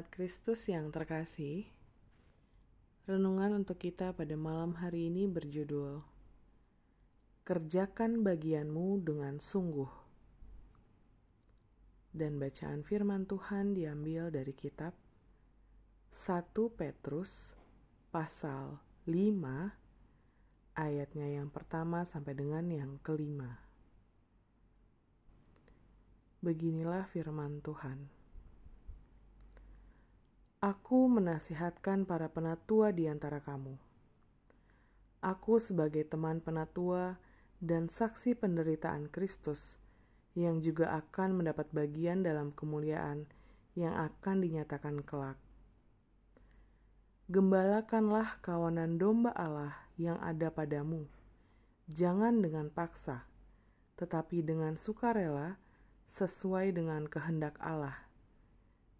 Jemaat Kristus yang terkasih, renungan untuk kita pada malam hari ini berjudul Kerjakan bagianmu dengan sungguh. Dan bacaan firman Tuhan diambil dari kitab 1 Petrus pasal 5 ayatnya yang pertama sampai dengan yang kelima. Beginilah firman Tuhan. Aku menasihatkan para penatua di antara kamu. Aku sebagai teman penatua dan saksi penderitaan Kristus yang juga akan mendapat bagian dalam kemuliaan yang akan dinyatakan kelak. Gembalakanlah kawanan domba Allah yang ada padamu, jangan dengan paksa, tetapi dengan sukarela sesuai dengan kehendak Allah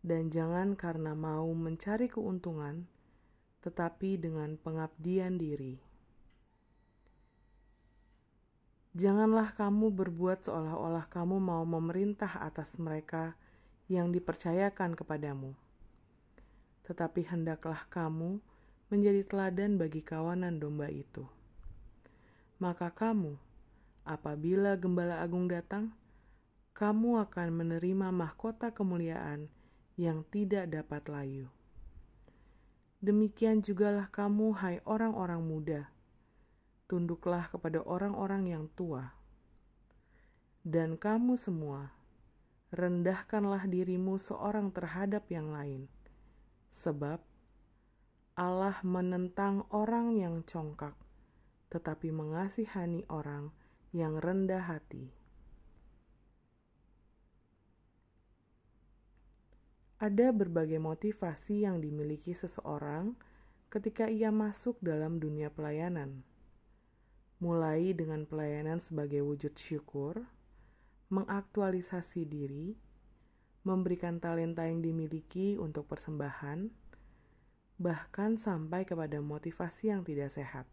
dan jangan karena mau mencari keuntungan, tetapi dengan pengabdian diri. Janganlah kamu berbuat seolah-olah kamu mau memerintah atas mereka yang dipercayakan kepadamu, tetapi hendaklah kamu menjadi teladan bagi kawanan domba itu. Maka kamu, apabila Gembala Agung datang, kamu akan menerima mahkota kemuliaan yang tidak dapat layu. Demikian jugalah kamu, hai orang-orang muda, tunduklah kepada orang-orang yang tua. Dan kamu semua, rendahkanlah dirimu seorang terhadap yang lain, sebab Allah menentang orang yang congkak, tetapi mengasihani orang yang rendah hati. Ada berbagai motivasi yang dimiliki seseorang ketika ia masuk dalam dunia pelayanan, mulai dengan pelayanan sebagai wujud syukur, mengaktualisasi diri, memberikan talenta yang dimiliki untuk persembahan, bahkan sampai kepada motivasi yang tidak sehat,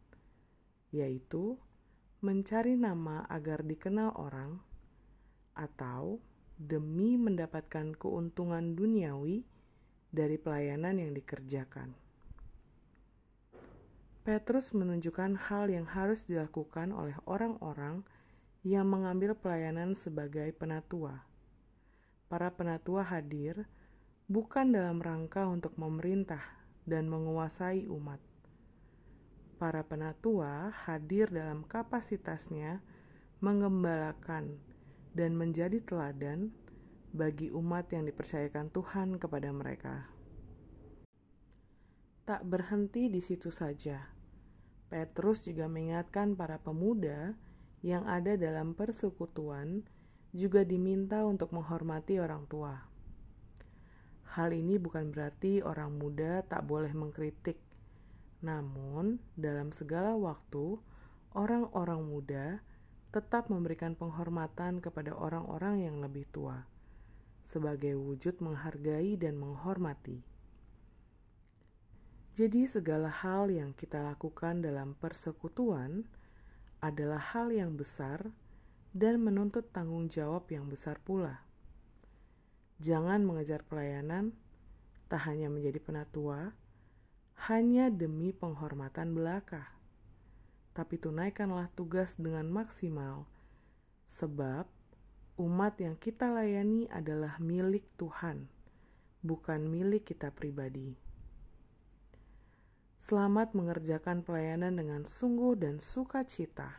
yaitu mencari nama agar dikenal orang atau demi mendapatkan keuntungan duniawi dari pelayanan yang dikerjakan. Petrus menunjukkan hal yang harus dilakukan oleh orang-orang yang mengambil pelayanan sebagai penatua. Para penatua hadir bukan dalam rangka untuk memerintah dan menguasai umat. Para penatua hadir dalam kapasitasnya mengembalakan dan menjadi teladan bagi umat yang dipercayakan Tuhan kepada mereka. Tak berhenti di situ saja, Petrus juga mengingatkan para pemuda yang ada dalam persekutuan juga diminta untuk menghormati orang tua. Hal ini bukan berarti orang muda tak boleh mengkritik, namun dalam segala waktu, orang-orang muda tetap memberikan penghormatan kepada orang-orang yang lebih tua, sebagai wujud menghargai dan menghormati. Jadi, segala hal yang kita lakukan dalam persekutuan adalah hal yang besar dan menuntut tanggung jawab yang besar pula. Jangan mengejar pelayanan, tak hanya menjadi penatua, hanya demi penghormatan belaka tapi tunaikanlah tugas dengan maksimal, sebab umat yang kita layani adalah milik Tuhan, bukan milik kita pribadi. Selamat mengerjakan pelayanan dengan sungguh dan sukacita.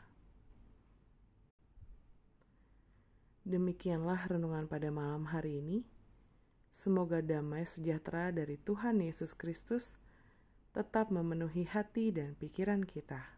Demikianlah renungan pada malam hari ini. Semoga damai sejahtera dari Tuhan Yesus Kristus tetap memenuhi hati dan pikiran kita.